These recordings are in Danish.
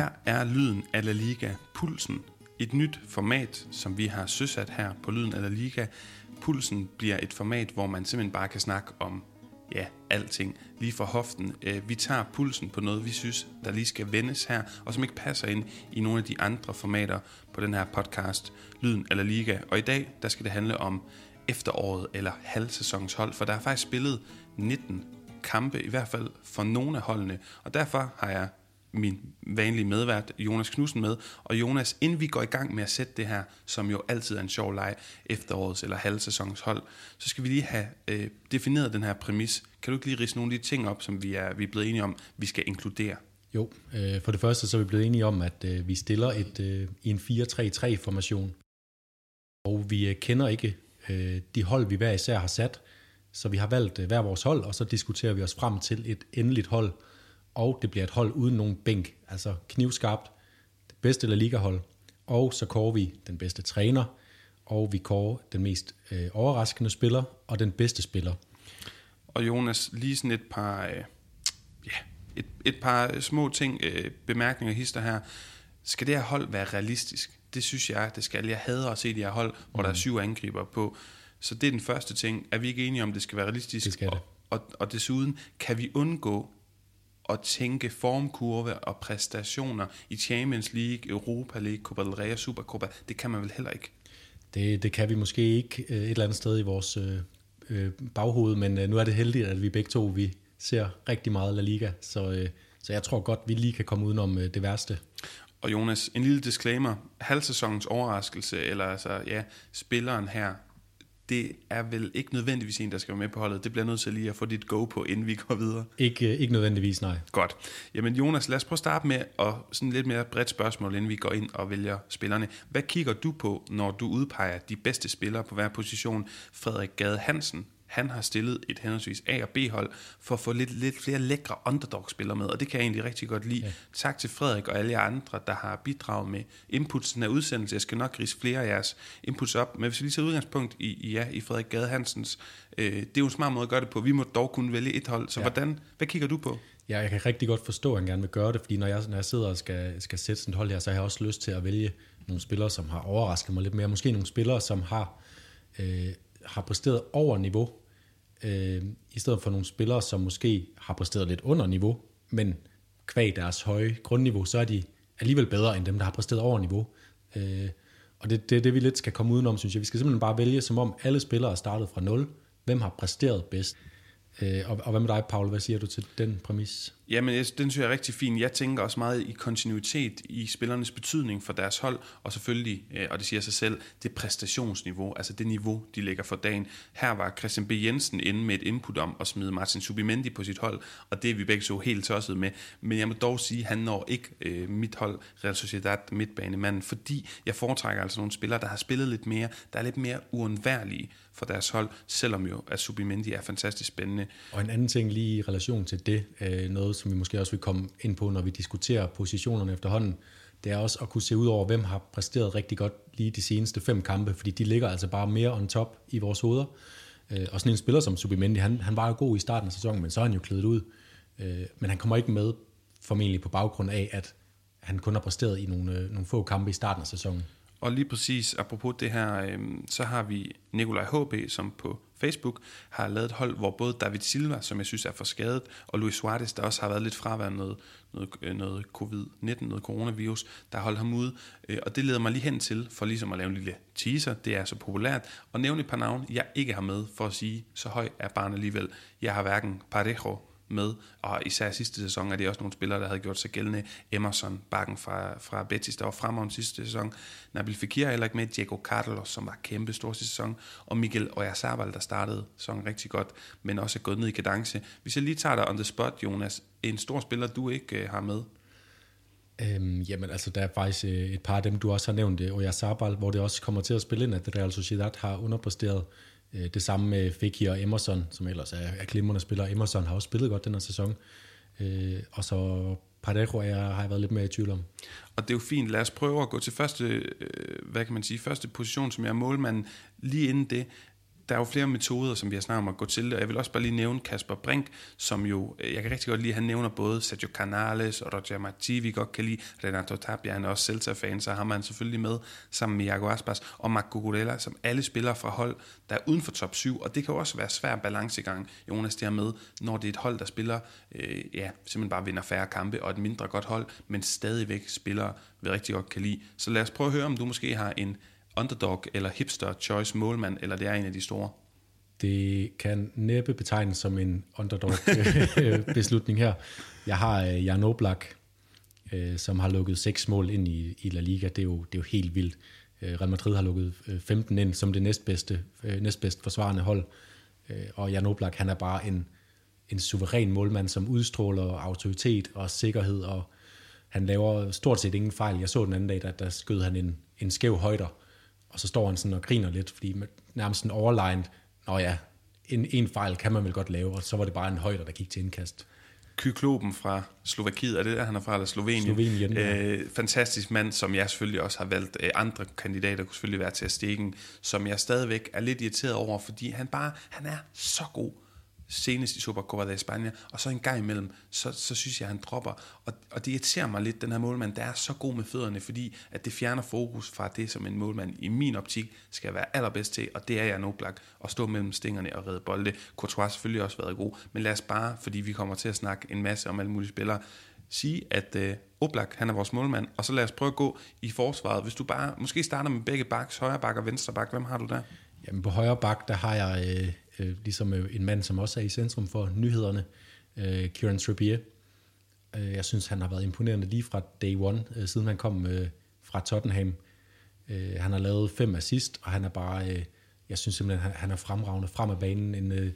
Her er Lyden af La Liga Pulsen. Et nyt format, som vi har søsat her på Lyden af La Liga. Pulsen bliver et format, hvor man simpelthen bare kan snakke om ja, alting lige fra hoften. Øh, vi tager pulsen på noget, vi synes, der lige skal vendes her, og som ikke passer ind i nogle af de andre formater på den her podcast, Lyden eller Liga. Og i dag, der skal det handle om efteråret eller halvsæsonshold, for der er faktisk spillet 19 kampe, i hvert fald for nogle af holdene. Og derfor har jeg min vanlige medvært, Jonas Knudsen, med. Og Jonas, inden vi går i gang med at sætte det her, som jo altid er en sjov leg, efterårets eller halvsæsons hold, så skal vi lige have øh, defineret den her præmis. Kan du ikke lige rise nogle af de ting op, som vi er, vi er blevet enige om, vi skal inkludere? Jo, øh, for det første så er vi blevet enige om, at øh, vi stiller et, øh, i en 4-3-3-formation. Og vi øh, kender ikke øh, de hold, vi hver især har sat. Så vi har valgt øh, hver vores hold, og så diskuterer vi os frem til et endeligt hold, og det bliver et hold uden nogen bænk, altså knivskarpt, det bedste La Liga-hold, og så kårer vi den bedste træner, og vi kårer den mest øh, overraskende spiller, og den bedste spiller. Og Jonas, lige sådan et par, øh, ja, et, et par små ting, øh, bemærkninger hister her. Skal det her hold være realistisk? Det synes jeg, det skal. Jeg hader at se de her hold, hvor mm. der er mm. syv angriber på. Så det er den første ting. Er vi ikke enige om, det skal være realistisk? Det skal det. Og, og, og desuden, kan vi undgå at tænke formkurve og præstationer i Champions League, Europa League, Copa del Rey og Supercopa, det kan man vel heller ikke? Det, det kan vi måske ikke øh, et eller andet sted i vores øh, øh, baghoved, men øh, nu er det heldigt, at vi begge to vi ser rigtig meget La Liga, så, øh, så jeg tror godt, vi lige kan komme udenom øh, det værste. Og Jonas, en lille disclaimer. Halvsæsonens overraskelse, eller altså, ja, spilleren her, det er vel ikke nødvendigvis en, der skal være med på holdet. Det bliver nødt til lige at få dit go på, inden vi går videre. Ikke, ikke nødvendigvis, nej. Godt. Jamen Jonas, lad os prøve at starte med at sådan lidt mere bredt spørgsmål, inden vi går ind og vælger spillerne. Hvad kigger du på, når du udpeger de bedste spillere på hver position? Frederik Gade Hansen, han har stillet et henholdsvis A- og B-hold for at få lidt, lidt flere lækre underdog-spillere med, og det kan jeg egentlig rigtig godt lide. Ja. Tak til Frederik og alle jer andre, der har bidraget med inputsen af udsendelse. Jeg skal nok rise flere af jeres inputs op, men hvis vi lige tager udgangspunkt i, ja, i Frederik Gade Hansens, øh, det er jo en smart måde at gøre det på. Vi må dog kunne vælge et hold, så ja. hvordan, hvad kigger du på? Ja, jeg kan rigtig godt forstå, at han gerne vil gøre det, fordi når jeg, når jeg sidder og skal, skal sætte sådan et hold her, så har jeg også lyst til at vælge nogle spillere, som har overrasket mig lidt mere. Måske nogle spillere, som har, øh, har præsteret over niveau, øh, i stedet for nogle spillere, som måske har præsteret lidt under niveau, men kvæg deres høje grundniveau, så er de alligevel bedre end dem, der har præsteret over niveau. Øh, og det er det, det, vi lidt skal komme udenom, synes jeg. Vi skal simpelthen bare vælge, som om alle spillere er startet fra nul. Hvem har præsteret bedst? Øh, og, og hvad med dig, Paul? Hvad siger du til den præmis? Jamen, den synes jeg er rigtig fin. Jeg tænker også meget i kontinuitet i spillernes betydning for deres hold, og selvfølgelig, øh, og det siger sig selv, det præstationsniveau, altså det niveau, de lægger for dagen. Her var Christian B. Jensen inde med et input om at smide Martin Subimendi på sit hold, og det er vi begge så helt tosset med. Men jeg må dog sige, at han når ikke øh, mit hold, Real Sociedad midtbanemanden, fordi jeg foretrækker altså nogle spillere, der har spillet lidt mere, der er lidt mere uundværlige for deres hold, selvom jo at Subimendi er fantastisk spændende. Og en anden ting lige i relation til det, øh, noget som vi måske også vil komme ind på, når vi diskuterer positionerne efterhånden, det er også at kunne se ud over, hvem har præsteret rigtig godt lige de seneste fem kampe, fordi de ligger altså bare mere on top i vores hoveder. Øh, og sådan en spiller som Subimendi, han, han var jo god i starten af sæsonen, men så er han jo klædet ud. Øh, men han kommer ikke med formentlig på baggrund af, at han kun har præsteret i nogle, øh, nogle få kampe i starten af sæsonen. Og lige præcis, apropos det her, øh, så har vi Nikolaj HB, som på Facebook har lavet et hold, hvor både David Silva, som jeg synes er for skadet, og Luis Suarez, der også har været lidt fraværende noget, noget, øh, noget covid-19, noget coronavirus, der har holdt ham ude. Øh, og det leder mig lige hen til, for ligesom at lave en lille teaser, det er så populært, og nævne et par navne, jeg ikke har med, for at sige, så høj er barnet alligevel. Jeg har hverken Parejo, med, og især sidste sæson er det også nogle spillere, der havde gjort sig gældende. Emerson, bakken fra, fra Betis, der var fremragende sidste sæson. Nabil Fekir er heller ikke med. Diego Carlos, som var kæmpe stor sidste sæson. Og Miguel Oyarzabal, der startede sæsonen rigtig godt, men også er gået ned i kadence. Hvis jeg lige tager dig on the spot, Jonas, en stor spiller, du ikke øh, har med, Øhm, jamen altså, der er faktisk øh, et par af dem, du også har nævnt, øh, Oyarzabal, hvor det også kommer til at spille ind, at Real Sociedad har underpresteret Øh, det samme med Fekir og Emerson, som ellers er, er glimrende spillere. Emerson har også spillet godt den her sæson. Øh, og så Parejo er, har jeg været lidt mere i tvivl om. Og det er jo fint. Lad os prøve at gå til første, øh, hvad kan man sige, første position, som jeg er målmanden. Lige inden det, der er jo flere metoder, som vi har snakket om at gå til, og jeg vil også bare lige nævne Kasper Brink, som jo, øh, jeg kan rigtig godt lide, han nævner både Sergio Canales og Roger Marti, vi godt kan lide, Renato Tapia, han er også Celta-fan, så har man selvfølgelig med, sammen med Iago Aspas. Og Marco Gurella, som alle spillere fra hold, der er uden for top 7, og det kan jo også være svær balancegang, Jonas, det med, når det er et hold, der spiller, øh, ja, simpelthen bare vinder færre kampe, og et mindre godt hold, men stadigvæk spiller, vi rigtig godt kan lide. Så lad os prøve at høre, om du måske har en underdog eller hipster choice målmand, eller det er en af de store? Det kan næppe betegnes som en underdog-beslutning øh, her. Jeg har øh, Jan Oblak, øh, som har lukket seks mål ind i, i La Liga. Det er, jo, det er jo helt vildt. Real Madrid har lukket 15 ind som det næstbedste, næstbedste forsvarende hold. Og Jan Oblak, han er bare en, en suveræn målmand, som udstråler autoritet og sikkerhed, og han laver stort set ingen fejl. Jeg så den anden dag, der, der skød han en, en skæv højder, og så står han sådan og griner lidt, fordi nærmest en overlined, nå ja, en, en fejl kan man vel godt lave, og så var det bare en højder, der gik til indkast. Kykloben fra Slovakiet, er det der, han er fra, eller Slovenien? Slovenien, ja. øh, Fantastisk mand, som jeg selvfølgelig også har valgt. Øh, andre kandidater kunne selvfølgelig være til at stikke, som jeg stadigvæk er lidt irriteret over, fordi han bare, han er så god senest i Supercopa de España, og så en gang imellem, så, så synes jeg, at han dropper. Og, og det irriterer mig lidt, den her målmand, der er så god med fødderne, fordi at det fjerner fokus fra det, som en målmand i min optik skal være allerbedst til, og det er jeg Oblak, at stå mellem stingerne og redde bolde. Courtois har selvfølgelig også været god, men lad os bare, fordi vi kommer til at snakke en masse om alle mulige spillere, sige, at øh, Oblak, han er vores målmand, og så lad os prøve at gå i forsvaret. Hvis du bare, måske starter med begge baks, højre bak og venstre bak, hvem har du der? Jamen på højre bak, der har jeg øh, øh, ligesom øh, en mand, som også er i centrum for nyhederne, øh, Kieran Trippier. Øh, jeg synes, han har været imponerende lige fra day one, øh, siden han kom øh, fra Tottenham. Øh, han har lavet fem assist, og han er bare, øh, jeg synes simpelthen, han, han er fremragende frem af banen, en, øh,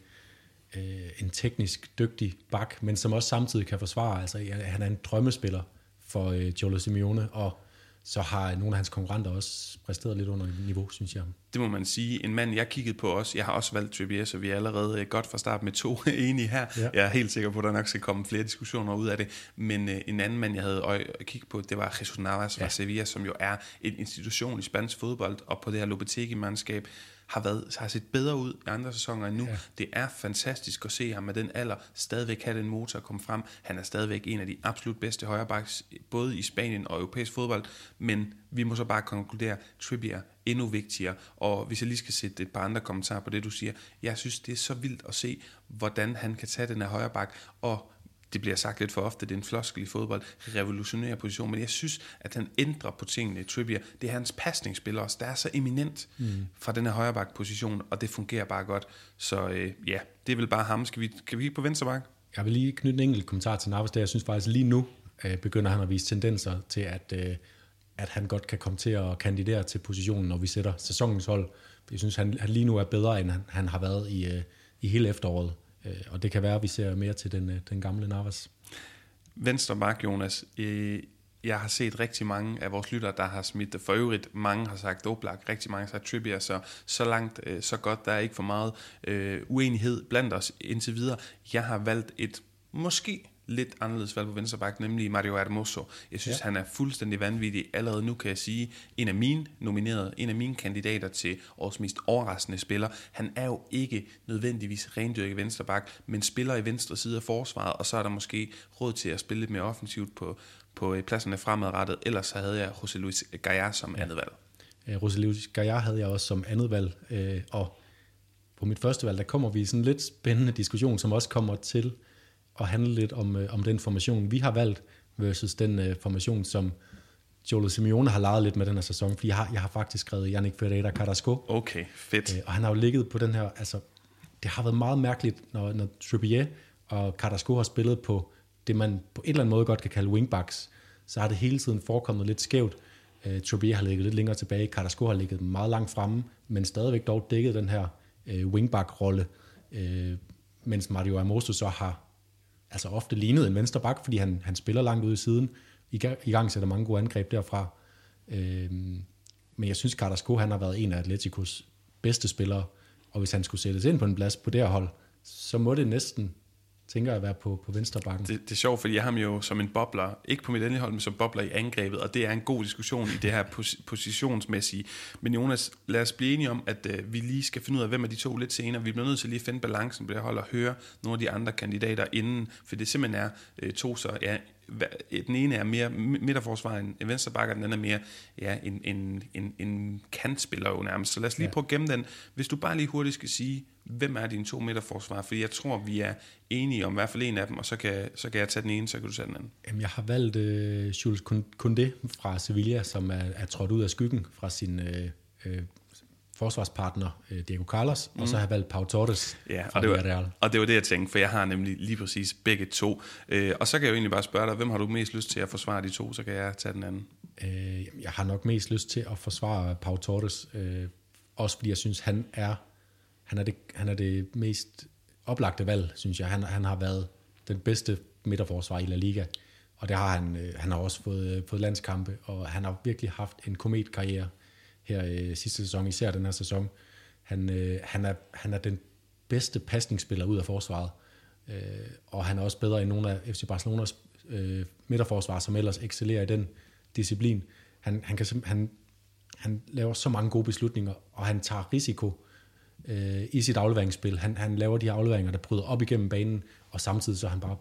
øh en teknisk dygtig bak, men som også samtidig kan forsvare. Altså, han er en drømmespiller for øh, Giolo Simeone, og så har nogle af hans konkurrenter også præsteret lidt under niveau, synes jeg. Det må man sige. En mand, jeg kiggede på også, jeg har også valgt Trippier, så vi er allerede øh, godt fra start med to enige her. Ja. Jeg er helt sikker på, at der nok skal komme flere diskussioner ud af det. Men uh, en anden mand, jeg havde øje at kigge på, det var Jesus Navas ja. fra Sevilla, som jo er en institution i spansk fodbold, og på det her Lopetegi-mandskab har, været, har set bedre ud i andre sæsoner end nu. Ja. Det er fantastisk at se ham med den alder stadigvæk have den motor at komme frem. Han er stadigvæk en af de absolut bedste højrebacks, både i Spanien og europæisk fodbold, men vi må så bare konkludere, Trippier endnu vigtigere. Og hvis jeg lige skal sætte et par andre kommentarer på det, du siger, jeg synes, det er så vildt at se, hvordan han kan tage den her højreback og det bliver sagt lidt for ofte, det er en floskel i fodbold, revolutionere position, men jeg synes, at han ændrer på tingene i Trippier. Det er hans pasningsspil også, der er så eminent mm. fra den her højreback-position, og det fungerer bare godt. Så øh, ja, det er vel bare ham. Skal vi, kan vi kigge på venstreback? Jeg vil lige knytte en enkelt kommentar til Navas, der jeg synes faktisk lige nu øh, begynder han at vise tendenser til, at, øh, at han godt kan komme til at kandidere til positionen, når vi sætter sæsonens hold. Jeg synes, han, han lige nu er bedre, end han, han har været i, øh, i hele efteråret. Øh, og det kan være, at vi ser mere til den, øh, den gamle Navas. Venstre bak, Jonas. Jeg har set rigtig mange af vores lyttere, der har smidt det For øvrigt, mange har sagt Oblak, rigtig mange har sagt Trippier, så, så langt, øh, så godt. Der er ikke for meget øh, uenighed blandt os indtil videre. Jeg har valgt et måske lidt anderledes valg på venstre bak, nemlig Mario Hermoso. Jeg synes, ja. han er fuldstændig vanvittig. Allerede nu kan jeg sige, en af mine nominerede, en af mine kandidater til årets mest overraskende spiller. Han er jo ikke nødvendigvis rendyrket venstre bak, men spiller i venstre side af forsvaret, og så er der måske råd til at spille lidt mere offensivt på, på pladserne fremadrettet. Ellers så havde jeg José Luis Gaia som ja. andet valg. José Luis Gaia havde jeg også som andet valg, øh, og på mit første valg, der kommer vi i sådan en lidt spændende diskussion, som også kommer til at handle lidt om, øh, om den formation, vi har valgt, versus den uh, formation, som Jolo Simeone har leget lidt med den her sæson, fordi jeg har, jeg har faktisk skrevet Yannick Ferreira Carrasco. Okay, fedt. Uh, og han har jo ligget på den her, altså, det har været meget mærkeligt, når, når Trippier og Carrasco har spillet på det, man på en eller anden måde godt kan kalde wingbacks, så har det hele tiden forekommet lidt skævt. Uh, Trippier har ligget lidt længere tilbage, Carrasco har ligget meget langt fremme, men stadigvæk dog dækket den her uh, wingback-rolle, uh, mens Mario Hermoso så har altså ofte lignede en venstre bak, fordi han, han spiller langt ude i siden. I, I gang sætter mange gode angreb derfra. Øhm, men jeg synes, Carrasco han har været en af Atleticos bedste spillere, og hvis han skulle sættes ind på en plads på det her hold, så må det næsten tænker at være på, på venstre bakken. Det, det er sjovt, fordi jeg har ham jo som en bobler, ikke på mit endelige hold, men som bobler i angrebet, og det er en god diskussion i det her pos- positionsmæssige. Men Jonas, lad os blive enige om, at øh, vi lige skal finde ud af, hvem af de to lidt senere. Vi bliver nødt til lige at finde balancen på det hold og høre nogle af de andre kandidater inden, for det simpelthen er øh, to så ja, den ene er mere midterforsvar end en venstreback, og den anden er mere ja, en, en, en, en kantspiller jo nærmest. Så lad os lige Ja. prøve at gemme den. Hvis du bare lige hurtigt skal sige, hvem er dine to midterforsvar? Fordi jeg tror, vi er enige om i hvert fald en af dem, og så kan, så kan jeg tage den ene, så kan du tage den anden. Jamen, jeg har valgt øh, Jules Koundé fra Sevilla, som er, er trådt ud af skyggen fra sin øh, øh, forsvarspartner øh, Diego Carlos, mm. og så har jeg valgt Pau Torres Ja, fra og det, Villarreal. var, og det var det, jeg tænkte, for jeg har nemlig lige præcis begge to. Øh, og så kan jeg jo egentlig bare spørge dig, hvem har du mest lyst til at forsvare de to, så kan jeg tage den anden. Øh, jeg har nok mest lyst til at forsvare Pau Torres, øh, også fordi jeg synes, han er, han er, det, han er det mest oplagte valg, synes jeg. Han, han har været den bedste midterforsvar i La Liga, og det har han, øh, han har også fået, øh, fået landskampe, og han har virkelig haft en kometkarriere her øh, sidste sæson, især den her sæson. Han, øh, han, er, han er den bedste pasningsspiller ud af forsvaret, øh, og han er også bedre end nogle af FC Barcelonas øh, midterforsvar, som ellers excellerer i den disciplin. Han, han, kan, han, han laver så mange gode beslutninger, og han tager risiko øh, i sit afleveringsspil. Han, han laver de her afleveringer, der bryder op igennem banen, og samtidig så er han bare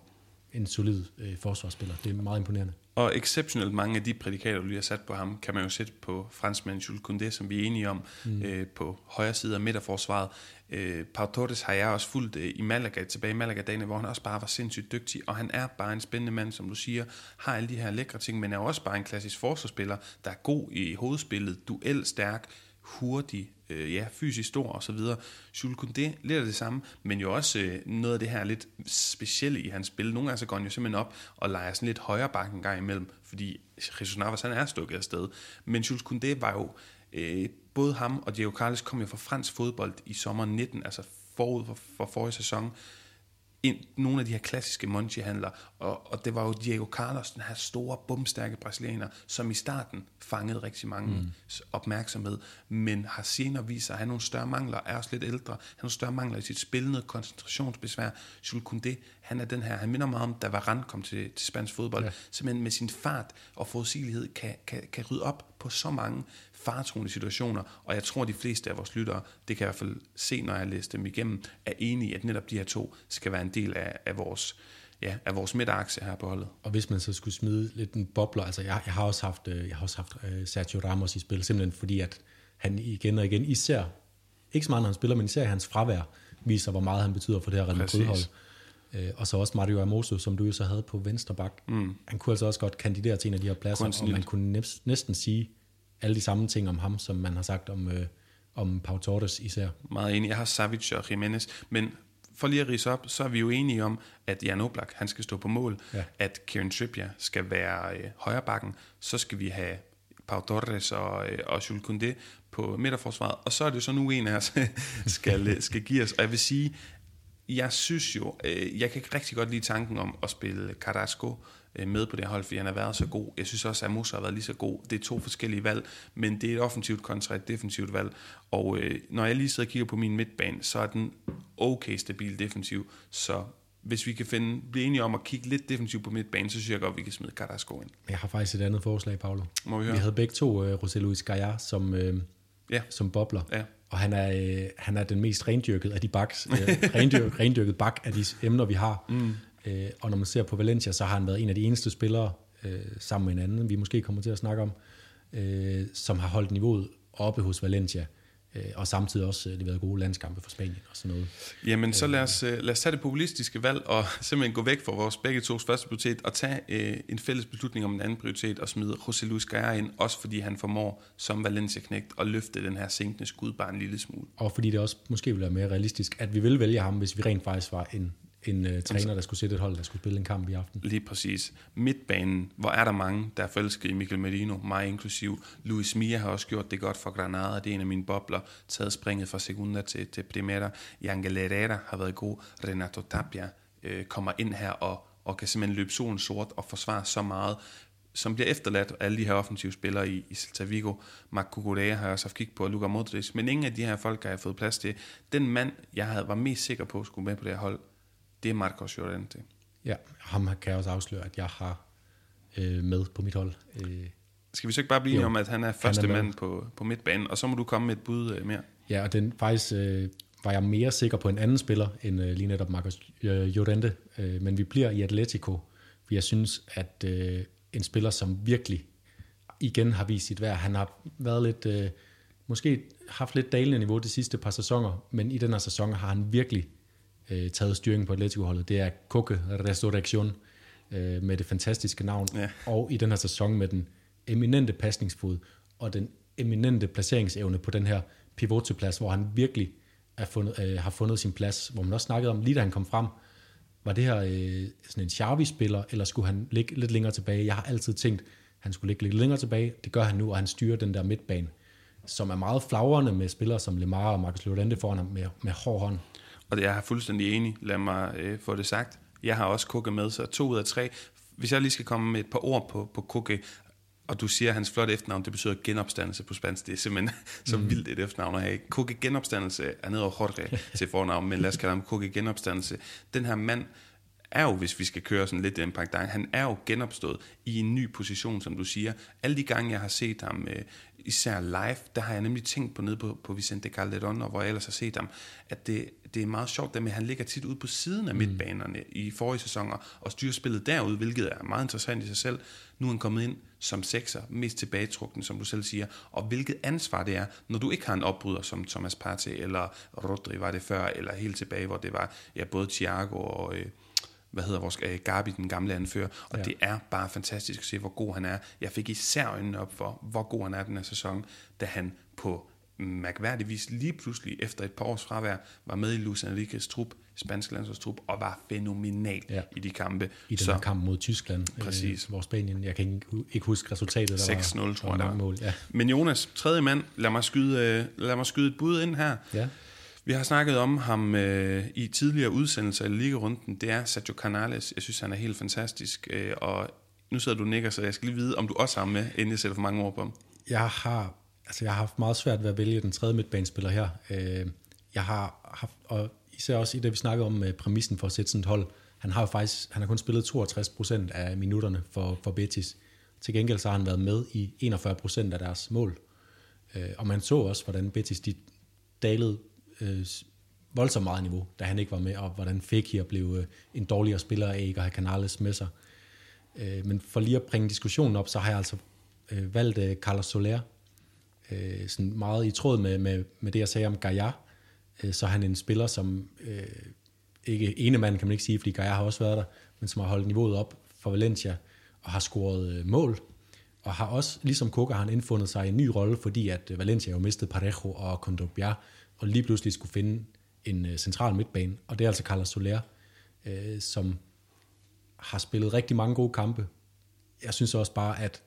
en solid øh, forsvarsspiller. Det er meget imponerende. Og exceptionelt mange af de prædikater, du lige har sat på ham, kan man jo sætte på franskmanden Jules Koundé, som vi er enige om, mm. øh, på højre side af midterforsvaret. Øh, Pau Torres har jeg også fulgt øh, i Malaga, tilbage i Malaga-dagene, hvor han også bare var sindssygt dygtig, og han er bare en spændende mand, som du siger, har alle de her lækre ting, men er også bare en klassisk forsvarsspiller, der er god i hovedspillet, duel stærk, hurtig, øh, ja, fysisk stor og så videre. Jules Koundé, lidt af det samme, men jo også øh, noget af det her lidt specielle i hans spil. Nogle gange så går han jo simpelthen op og leger sådan lidt højere bakken gang imellem, fordi Jesus Navas, han er stukket afsted. Men Jules Koundé var jo, øh, både ham og Diego Carlos kom jo fra fransk fodbold i sommeren 19, altså forud for, for forrige sæson, ind, nogle af de her klassiske Monchi-handler, og, og det var jo Diego Carlos, den her store, bumstærke brasilianer, som i starten fangede rigtig mange mm. opmærksomhed, men har senere vist sig at have nogle større mangler, er også lidt ældre, har nogle større mangler i sit spil, noget koncentrationsbesvær. Jules Koundé, han er den her, han minder mig om, da Varane kom til, til spansk fodbold, ja. simpelthen med sin fart og forudsigelighed kan, kan, kan rydde op på så mange faretruende situationer, og jeg tror, de fleste af vores lyttere, det kan jeg i hvert fald se, når jeg læser dem igennem, er enige i, at netop de her to skal være en del af, af vores, ja, af vores midterakse her på holdet. Og hvis man så skulle smide lidt en bobler, altså jeg, jeg har også haft, øh, jeg har også haft øh, Sergio Ramos i spil, simpelthen fordi, at han igen og igen, især, ikke så meget når han spiller, men især hans fravær, viser, hvor meget han betyder for det her Real. Madrid-hold. Øh, og så også Mario Hermoso, som du jo så havde på venstre bak. Mm. Han kunne altså også godt kandidere til en af de her pladser, og man kunne næs- næsten sige alle de samme ting om ham, som man har sagt om, øh, om Pau Torres især. Meget enig. Jeg har Savic og Jimenez, men for lige at rise op, så er vi jo enige om, at Jan Oblak, han skal stå på mål, Ja. at Kieran Trippier skal være øh, højre bakken, så skal vi have Pau Torres og, øh, og Jules Koundé på midterforsvaret, og så er det så nu en af os, skal, øh, skal give os. Og jeg vil sige, jeg synes jo, øh, jeg kan rigtig godt lide tanken om at spille Carrasco med på det hold, fordi han har været så god. Jeg synes også, at Musa har været lige så god. Det er to forskellige valg, men det er et offensivt kontra et defensivt valg. Og øh, når jeg lige sidder og kigger på min midtbane, så er den okay stabil defensiv. Så hvis vi kan finde, blive enige om at kigge lidt defensivt på midtbanen, så synes jeg godt, at vi kan smide Carrasco ind. Jeg har faktisk et andet forslag, Paolo. Må vi Vi høre? havde begge to uh, José Luis Gaia som, uh, Ja. som bobler. Ja. Og han er, øh, han er den mest rendyrkede af de baks, øh, rendyrket, rendyrket bak af de emner, vi har. Mm. Øh, og når man ser på Valencia, så har han været en af de eneste spillere, øh, sammen med en anden, vi måske kommer til at snakke om, øh, som har holdt niveauet oppe hos Valencia, øh, og samtidig også øh, leveret gode landskampe for Spanien og sådan noget. Jamen, så lad os, øh, lad os tage det populistiske valg og simpelthen gå væk fra vores begge tos første prioritet og tage øh, en fælles beslutning om en anden prioritet og smide José Luis Gaia ind, også fordi han formår som Valencia-knægt at løfte den her sænkende skud bare en lille smule. Og fordi det også måske ville være mere realistisk, at vi vil vælge ham, hvis vi rent faktisk var en, en uh, træner, der skulle sætte et hold, der skulle spille en kamp i aften. Lige præcis. Midtbanen, hvor er der mange, der er forelsket i Michael Merino, mig inklusiv. Luis Mia har også gjort det godt for Granada, det er en af mine bobler, taget springet fra Segunda til, til Primera. Angel Herrera har været god. Renato Tapia øh, kommer ind her og, og kan simpelthen løbe solen sort og forsvare så meget som bliver efterladt af alle de her offensive spillere i, i Celta Vigo. Marc Cucurella har jeg også haft kig på, og Luka Modric, men ingen af de her folk har jeg fået plads til. Den mand, jeg havde, var mest sikker på, skulle med på det her hold, det er Marcos Llorente. Ja, ham kan jeg også afsløre, at jeg har øh, med på mit hold. Øh, Skal vi så ikke bare blive Jo. om, at han er første med. mand på, på midtbanen, og så må du komme med et bud øh, mere. Ja, og den faktisk øh, var jeg mere sikker på en anden spiller end øh, lige netop Marcos øh, Llorente, øh, men vi bliver i Atletico, for jeg synes, at øh, en spiller, som virkelig igen har vist sit værd, han har været lidt, øh, måske haft lidt dalende niveau de sidste par sæsoner, men i den her sæson har han virkelig øh, taget styringen på Atletico-holdet. Det er Coque Resurrection øh, med det fantastiske navn, Ja. og i den her sæson med den eminente pasningsfod og den eminente placeringsevne på den her pivoteplads, hvor han virkelig er fundet, øh, har fundet sin plads, hvor man også snakkede om, lige da han kom frem, var det her øh, sådan en Xavi-spiller, eller skulle han ligge lidt længere tilbage? Jeg har altid tænkt, han skulle ligge lidt længere tilbage. Det gør han nu, og han styrer den der midtbane, som er meget flagrende med spillere som Lemar og Marcus Llorente foran ham med, med hård hånd. Og jeg er fuldstændig enig. Lad mig øh, få det sagt. Jeg har også Kukke med, så to ud af tre. Hvis jeg lige skal komme med et par ord på, på Kukke, og du siger, at hans flotte efternavn, det betyder genopstandelse på spansk. Det er simpelthen så Mm. vildt et efternavn at have. Kukke genopstandelse er ned over Jorge til fornavn, men lad os kalde ham Kukke genopstandelse. Den her mand er jo, hvis vi skal køre sådan lidt en pangdang, han er jo genopstået i en ny position, som du siger. Alle de gange, jeg har set ham, øh, især live, der har jeg nemlig tænkt på nede på, på Vicente Calderón, og hvor jeg ellers har set ham, at det, det er meget sjovt, det med, at han ligger tit ude på siden af midtbanerne i forrige sæsoner, og styrer spillet derude, hvilket er meget interessant i sig selv. Nu er han kommet ind som sekser, mest tilbagetrukken, som du selv siger, og hvilket ansvar det er, når du ikke har en opbryder som Thomas Partey, eller Rodri var det før, eller helt tilbage, hvor det var ja, både Thiago og... Øh, hvad hedder vores øh, Gabi, den gamle anfører, og Ja. det er bare fantastisk at se, hvor god han er. Jeg fik især øjnene op for, hvor god han er den her sæson, da han på mærkværdigvis lige pludselig efter et par års fravær var med i Luis Enriquez trup, spansk landsholdstrup, og var fænomenal Ja. i de kampe. I den Så kamp mod Tyskland, Præcis. Øh, hvor Spanien, jeg kan ikke, ikke huske resultatet. Der 6-0, var, tror der jeg, var. mål. Ja. Men Jonas, tredje mand, lad mig skyde, øh, lad mig skyde et bud ind her. ja. Vi har snakket om ham øh, i tidligere udsendelser i Ligarunden. Det er Sergio Canales. Jeg synes, han er helt fantastisk. Øh, og nu sidder du og nikker, så jeg skal lige vide, om du også har ham med, inden jeg sætter for mange ord på ham. Jeg har, altså jeg har haft meget svært ved at vælge den tredje midtbanespiller her. Øh, Jeg har haft, og især også i det, vi snakkede om med præmissen for at sætte sådan et hold, han har jo faktisk, han har kun spillet 62 procent af minutterne for, for Betis. Til gengæld så har han været med i 41 procent af deres mål. Øh, Og man så også, hvordan Betis de dalede øh, voldsomt meget niveau, da han ikke var med, og hvordan Fekir blev øh, en dårligere spiller af ikke at have Canales med sig. Øh, men for lige at bringe diskussionen op, så har jeg altså øh, valgt øh, Carlos Soler, øh, sådan meget i tråd med, med, med det, jeg sagde om Gaia. Øh, så er han en spiller, som øh, ikke ene mand kan man ikke sige, fordi Gaia har også været der, men som har holdt niveauet op for Valencia og har scoret øh, mål. Og har også, ligesom Koka, har han indfundet sig i en ny rolle, fordi at øh, Valencia jo mistede Parejo og Kondogbia, og lige pludselig skulle finde en øh, central midtbane. Og det er altså Carlos Soler, øh, som har spillet rigtig mange gode kampe. Jeg synes også bare, at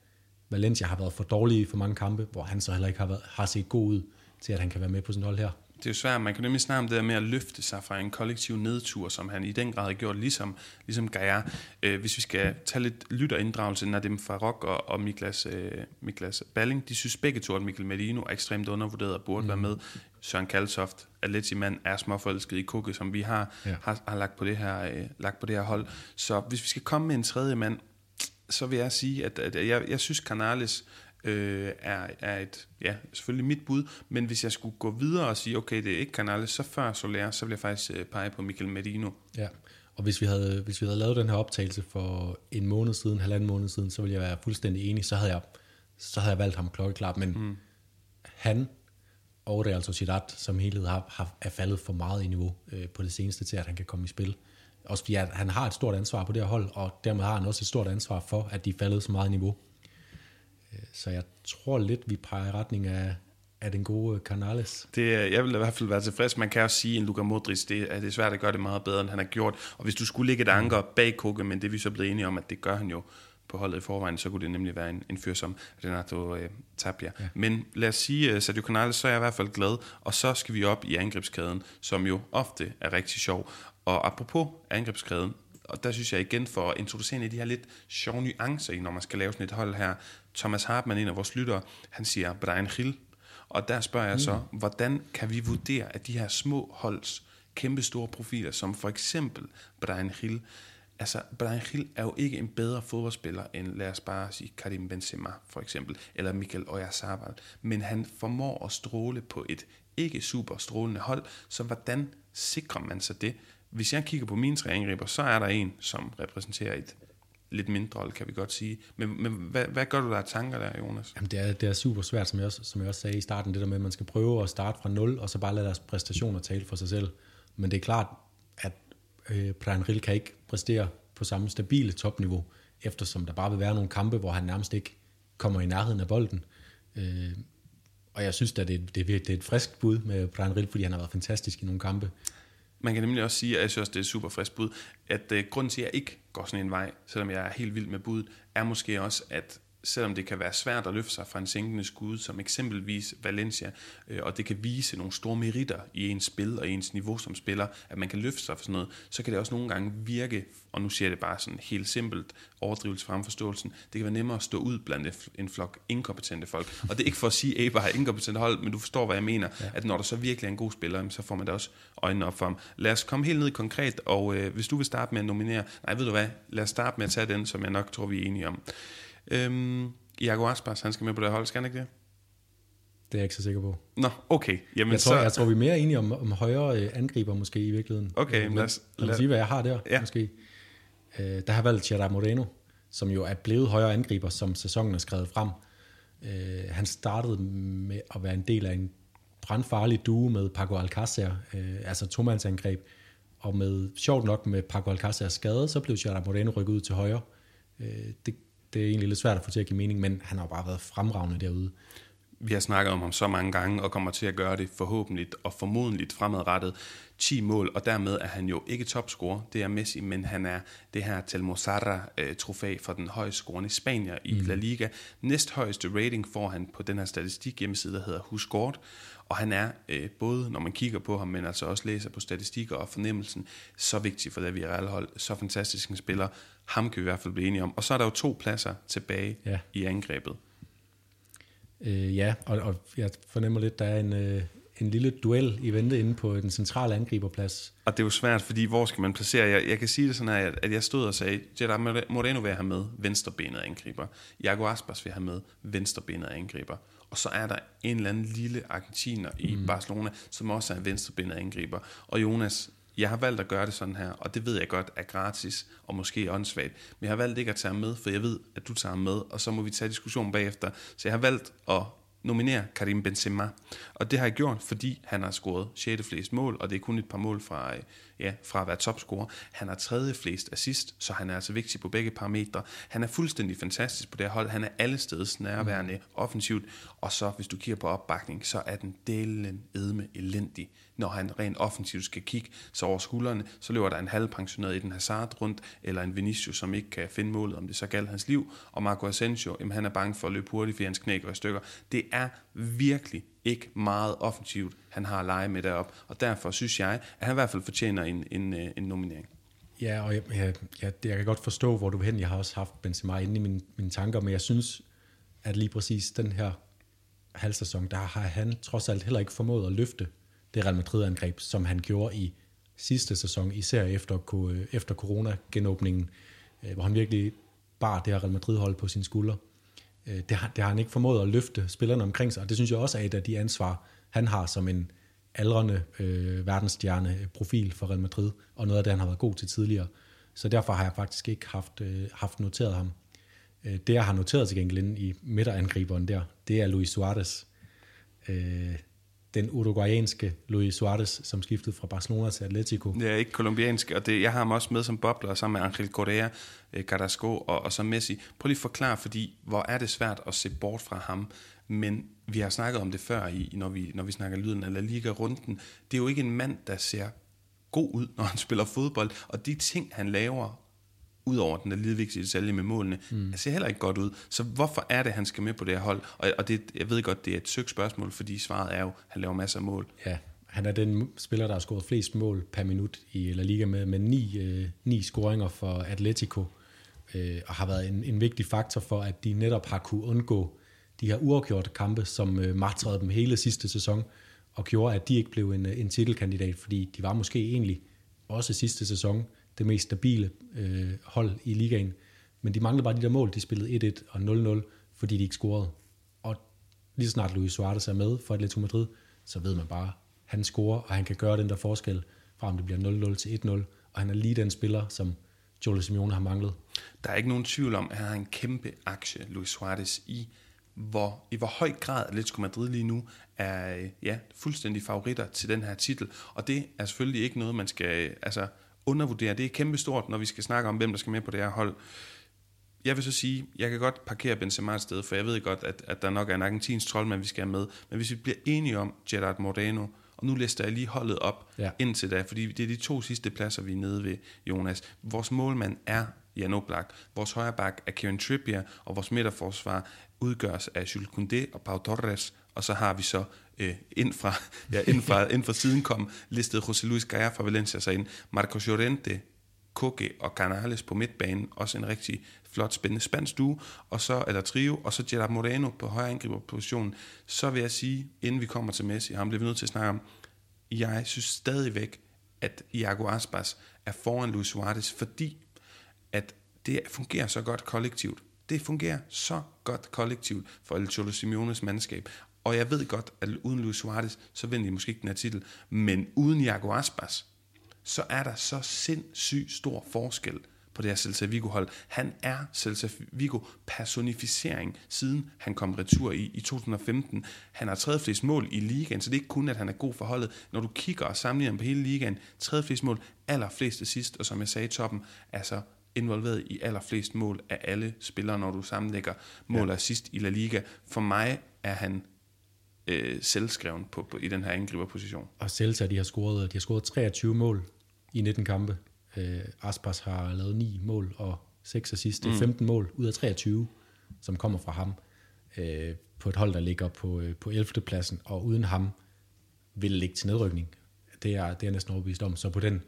Valencia har været for dårlige i for mange kampe, hvor han så heller ikke har, været, har set god ud til, at han kan være med på sådan hold her. Det er jo svært, man kan nemlig snakke om det der med at løfte sig fra en kollektiv nedtur, som han i den grad har gjort, ligesom, ligesom Gaia. Øh, hvis vi skal tage lidt lytterinddragelse, Nadim Farok og, og Miklas, øh, Miklas Balling, de synes begge to, at Mikkel Medino er ekstremt undervurderet og burde mm. være med. Søren Kaltoft, Atleti-mand, er småforelsket i Kukke, som vi har, ja. har, har lagt, på det her, øh, lagt på det her hold. Så hvis vi skal komme med en tredje mand, så vil jeg sige, at, at jeg, jeg synes, Canales øh, er, er et, ja, selvfølgelig mit bud, men hvis jeg skulle gå videre og sige, okay, det er ikke Canales, så før Soler, så vil jeg faktisk øh, pege på Mikel Medino. Ja. Og hvis vi, havde, hvis vi havde lavet den her optagelse for en måned siden, halvanden måned siden, så ville jeg være fuldstændig enig. Så havde jeg, så havde jeg valgt ham klokkeklart, men mm. han og Real Sociedad som helhed har, har, er faldet for meget i niveau øh, på det seneste til, at han kan komme i spil. Også fordi at han har et stort ansvar på det her hold, og dermed har han også et stort ansvar for, at de er faldet så meget i niveau. Øh, Så jeg tror lidt, vi peger i retning af, af den gode Canales. Det, jeg vil i hvert fald være tilfreds. Man kan også sige, at en Luka Modric, det, er, det er svært at gøre det meget bedre, end han har gjort. Og hvis du skulle lægge et anker bag Kukke, men det er vi så blevet enige om, at det gør han jo på holdet i forvejen, så kunne det nemlig være en, en fyr som Renato øh, Tapia. Ja. Men lad os sige, uh, Sergio Canales, så er jeg i hvert fald glad. Og så skal vi op i angrebskæden, som jo ofte er rigtig sjov. Og apropos angrebskæden, og der synes jeg igen for at introducere en af de her lidt sjove nuancer i, når man skal lave sådan et hold her. Thomas Hartmann, en af vores lyttere, han siger Brian Hill. Og der spørger jeg så, hvordan kan vi vurdere, at de her små holds kæmpe store profiler, som for eksempel Brian Hill. Altså, Brian Hill er jo ikke en bedre fodboldspiller end, lad os bare sige, Karim Benzema for eksempel, eller Michael Oyarzabal, men han formår at stråle på et ikke super strålende hold, så hvordan sikrer man sig det? Hvis jeg kigger på mine tre angriber, så er der en, som repræsenterer et lidt mindre hold, kan vi godt sige. Men, men hvad, hvad gør du der af tanker der, Jonas? Jamen, det er, det er super svært, som jeg, også, som jeg også sagde i starten, det der med, at man skal prøve at starte fra nul, og så bare lade deres præstationer tale for sig selv. Men det er klart, at øh, Brian Rill kan ikke præstere på samme stabile topniveau, eftersom der bare vil være nogle kampe, hvor han nærmest ikke kommer i nærheden af bolden. Øh, og jeg synes da, det, det, det er et frisk bud med Brian Rill, fordi han har været fantastisk i nogle kampe. Man kan nemlig også sige, at jeg synes det er et super frisk bud, at uh, grunden til, at jeg ikke går sådan en vej, selvom jeg er helt vild med budet, er måske også, at selvom det kan være svært at løfte sig fra en sænkende skud, som eksempelvis Valencia, øh, og det kan vise nogle store meritter i ens spil og ens niveau som spiller, at man kan løfte sig for sådan noget, så kan det også nogle gange virke, og nu siger jeg det bare sådan helt simpelt, overdrivelse frem forståelsen, det kan være nemmere at stå ud blandt en flok inkompetente folk. Og det er ikke for at sige, at Aba har inkompetente hold, men du forstår, hvad jeg mener, ja. at når der så virkelig er en god spiller, så får man da også øjnene op for ham. Lad os komme helt ned konkret, og øh, hvis du vil starte med at nominere, nej ved du hvad, lad os starte med at tage den, som jeg nok tror, vi er enige om. Øhm, Iago Aspas, han skal med på det hold, skal han ikke det? Det er jeg ikke så sikker på. Nå, okay. Jamen, jeg, tror, så... jeg tror, vi er mere enige om, om højere øh, angriber måske i virkeligheden. Okay, lad os... Lad os sige, hvad jeg har der, ja. måske. Øh, der har valgt Gerard Moreno, som jo er blevet højere angriber, som sæsonen er skrevet frem. Øh, han startede med at være en del af en brandfarlig duo med Paco Alcácer, øh, altså tomandsangreb, og med, sjovt nok med Paco Alcácer skade, så blev Gerard Moreno rykket ud til højre. Øh, det det er egentlig lidt svært at få til at give mening, men han har jo bare været fremragende derude. Vi har snakket om ham så mange gange, og kommer til at gøre det forhåbentlig og formodentligt fremadrettet. 10 mål, og dermed er han jo ikke topscorer, det er Messi, men han er det her Telmosarra-trofæ for den højeste scorende spanier i mm. La Liga. Næst højeste rating får han på den her statistik hjemmeside, der hedder Huskort, og han er øh, både, når man kigger på ham, men altså også læser på statistikker og fornemmelsen, så vigtig for det vi er hold, så fantastisk en spiller. Ham kan vi i hvert fald blive enige om. Og så er der jo to pladser tilbage ja. i angrebet. Øh, ja, og, og jeg fornemmer lidt, der er en, øh, en lille duel i vente inde på den centrale angriberplads. Og det er jo svært, fordi hvor skal man placere? Jeg, jeg kan sige det sådan her, at jeg stod og sagde, Jedi Moreno vil have med venstrebenet angriber. Jago Aspas vil have med venstrebenet angriber. Og så er der en eller anden lille argentiner i mm. Barcelona, som også er en venstrebenet angriber. Og Jonas, jeg har valgt at gøre det sådan her, og det ved jeg godt er gratis og måske åndssvagt, men jeg har valgt ikke at tage ham med, for jeg ved, at du tager ham med, og så må vi tage diskussion bagefter. Så jeg har valgt at nominere Karim Benzema. Og det har jeg gjort, fordi han har scoret 6. flest mål, og det er kun et par mål fra, ja, fra at være topscorer. Han har tredje flest assist, så han er altså vigtig på begge parametre. Han er fuldstændig fantastisk på det her hold. Han er alle steds nærværende mm. offensivt, og så hvis du kigger på opbakning, så er den delen edme elendig når han rent offensivt skal kigge så over skuldrene, så løber der en halvpensioneret i den Hazard rundt, eller en Vinicius, som ikke kan finde målet, om det så galt hans liv, og Marco Asensio, jamen, han er bange for at løbe hurtigt, fordi hans knæ går i stykker. Det er virkelig ikke meget offensivt, han har at lege med derop, og derfor synes jeg, at han i hvert fald fortjener en, en, øh, en nominering. Ja, og jeg, jeg, jeg, jeg kan godt forstå, hvor du er hen. Jeg har også haft Benzema inde i mine, mine tanker, men jeg synes, at lige præcis den her halvsæson, der har han trods alt heller ikke formået at løfte det Real Madrid-angreb, som han gjorde i sidste sæson, især efter, øh, efter corona-genåbningen, øh, hvor han virkelig bar det her Real Madrid-hold på sine skuldre. Øh, det har, det har han ikke formået at løfte spillerne omkring sig, og det synes jeg også er et af de ansvar, han har som en aldrende øh, verdensstjerne-profil øh, for Real Madrid, og noget af det, han har været god til tidligere. Så derfor har jeg faktisk ikke haft, øh, haft noteret ham. Øh, det, jeg har noteret til gengæld i midterangriberen der, det er Luis Suarez. Øh, den uruguayanske Luis Suarez, som skiftede fra Barcelona til Atletico. Det er ikke kolumbiansk, og det, jeg har ham også med som bobler, sammen med Angel Correa, eh, Carrasco og, og så Messi. Prøv lige at forklare, fordi hvor er det svært at se bort fra ham, men vi har snakket om det før, i, når, vi, når vi snakker lyden af La Liga-runden. Det er jo ikke en mand, der ser god ud, når han spiller fodbold, og de ting, han laver, ud over den der lille vigtige detalje med målene, mm. det ser heller ikke godt ud. Så hvorfor er det, han skal med på det her hold? Og, og det, jeg ved godt, det er et søgt spørgsmål, fordi svaret er jo, at han laver masser af mål. Ja, han er den spiller, der har scoret flest mål per minut i La Liga med, med ni, øh, ni scoringer for Atletico, øh, og har været en, en vigtig faktor for, at de netop har kunne undgå de her uafgjorte kampe, som øh, martrede dem hele sidste sæson, og gjorde, at de ikke blev en, en titelkandidat, fordi de var måske egentlig også sidste sæson det mest stabile øh, hold i ligaen. Men de manglede bare de der mål. De spillede 1-1 og 0-0, fordi de ikke scorede. Og lige så snart Luis Suarez er med for Atletico Madrid, så ved man bare, at han scorer, og han kan gøre den der forskel, fra om det bliver 0-0 til 1-0. Og han er lige den spiller, som Jolo Simeone har manglet. Der er ikke nogen tvivl om, at han har en kæmpe aktie, Luis Suarez, i hvor, i hvor høj grad Atletico Madrid lige nu er ja, fuldstændig favoritter til den her titel. Og det er selvfølgelig ikke noget, man skal altså, undervurdere. Det er kæmpestort, når vi skal snakke om, hvem der skal med på det her hold. Jeg vil så sige, jeg kan godt parkere Benzema et sted, for jeg ved godt, at, at der nok er en argentinsk troldmand, vi skal have med. Men hvis vi bliver enige om Gerard Moreno, og nu lister jeg lige holdet op ja. indtil da, fordi det er de to sidste pladser, vi er nede ved, Jonas. Vores målmand er Jan Oblak, vores højre bak er Kevin Trippier, og vores midterforsvar udgøres af Jules Koundé og Pau Torres, og så har vi så øh, ind, fra, ja, ind, fra, ind fra siden kom listet José Luis Gaya fra Valencia sig ind, Marco Llorente, Koke og Canales på midtbanen, også en rigtig flot, spændende spansk duo, og så, eller trio, og så Gerard Moreno på højre angriberpositionen. Så vil jeg sige, inden vi kommer til Messi, ham bliver vi nødt til at snakke om, jeg synes stadigvæk, at Iago Aspas er foran Luis Suarez, fordi at det fungerer så godt kollektivt. Det fungerer så godt kollektivt for El Cholo Simeones mandskab. Og jeg ved godt, at uden Luis Suarez, så vinder de måske ikke den her titel. Men uden Iago Aspas, så er der så sindssygt stor forskel på det her Celta Vigo-hold. Han er Celta Vigo personificering, siden han kom retur i, i 2015. Han har tredje flest mål i ligaen, så det er ikke kun, at han er god for holdet. Når du kigger og sammenligner på hele ligaen, tredje flest mål, allerflest sidst, og som jeg sagde i toppen, altså involveret i allerflest mål af alle spillere, når du sammenlægger mål og sidst i La Liga. For mig er han øh, selvskreven på, på, i den her angriberposition. Og Celta, de har scoret, de har scoret 23 mål i 19 kampe. Øh, Aspas har lavet 9 mål og 6 assist. Det er 15 mm. mål ud af 23, som kommer fra ham. Øh, på et hold, der ligger på, øh, på 11. pladsen, og uden ham vil det ligge til nedrykning. Det er, det er næsten overbevist om. Så på den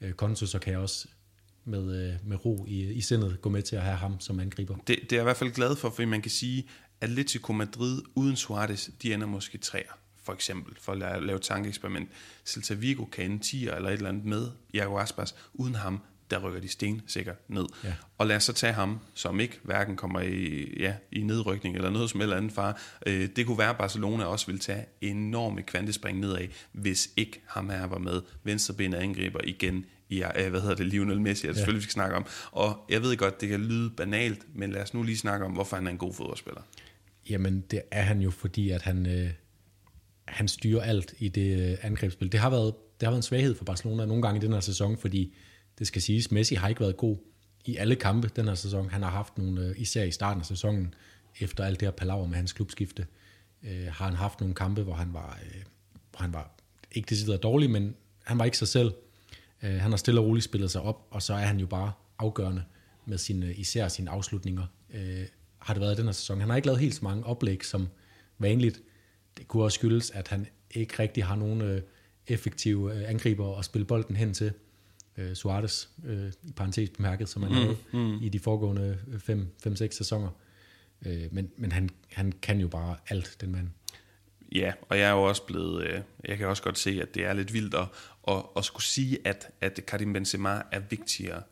øh, konto, så kan jeg også med, øh, med ro i, i sindet gå med til at have ham som angriber. Det, det er jeg i hvert fald glad for, fordi man kan sige, Atletico Madrid uden Suarez, de ender måske træer for eksempel, for at lave, lave tankeeksperiment. Celta Vigo kan ende 10 eller et eller andet med Iago Aspas. Uden ham, der rykker de sten sikkert ned. Ja. Og lad os så tage ham, som ikke hverken kommer i, ja, i nedrykning eller noget som eller andet far. Øh, det kunne være, at Barcelona også vil tage enorme kvantespring nedad, hvis ikke ham her var med. Venstrebenet angriber igen i, øh, hvad hedder det, Lionel Messi, jeg selvfølgelig, vi skal snakke om. Og jeg ved godt, det kan lyde banalt, men lad os nu lige snakke om, hvorfor han er en god fodboldspiller. Jamen, det er han jo, fordi at han, øh, han styrer alt i det øh, angrebsspil. Det har, været, det har været en svaghed for Barcelona nogle gange i den her sæson, fordi det skal siges, Messi har ikke været god i alle kampe den her sæson. Han har haft nogle, øh, især i starten af sæsonen, efter alt det her palaver med hans klubskifte, øh, har han haft nogle kampe, hvor han var, øh, hvor han var ikke decideret dårlig, men han var ikke sig selv. Øh, han har stille og roligt spillet sig op, og så er han jo bare afgørende med sine, især sine afslutninger. Øh, har det været i den her sæson. Han har ikke lavet helt så mange oplæg som vanligt. Det kunne også skyldes, at han ikke rigtig har nogen øh, effektive øh, angriber at spille bolden hen til. Øh, Suarez, øh, i parentes bemærket, som han mm, havde mm. i de foregående 5-6 sæsoner. Øh, men men han, han kan jo bare alt, den mand. Ja, og jeg er jo også blevet, øh, jeg kan også godt se, at det er lidt vildt at, at, at skulle sige, at, at Karim Benzema er vigtigere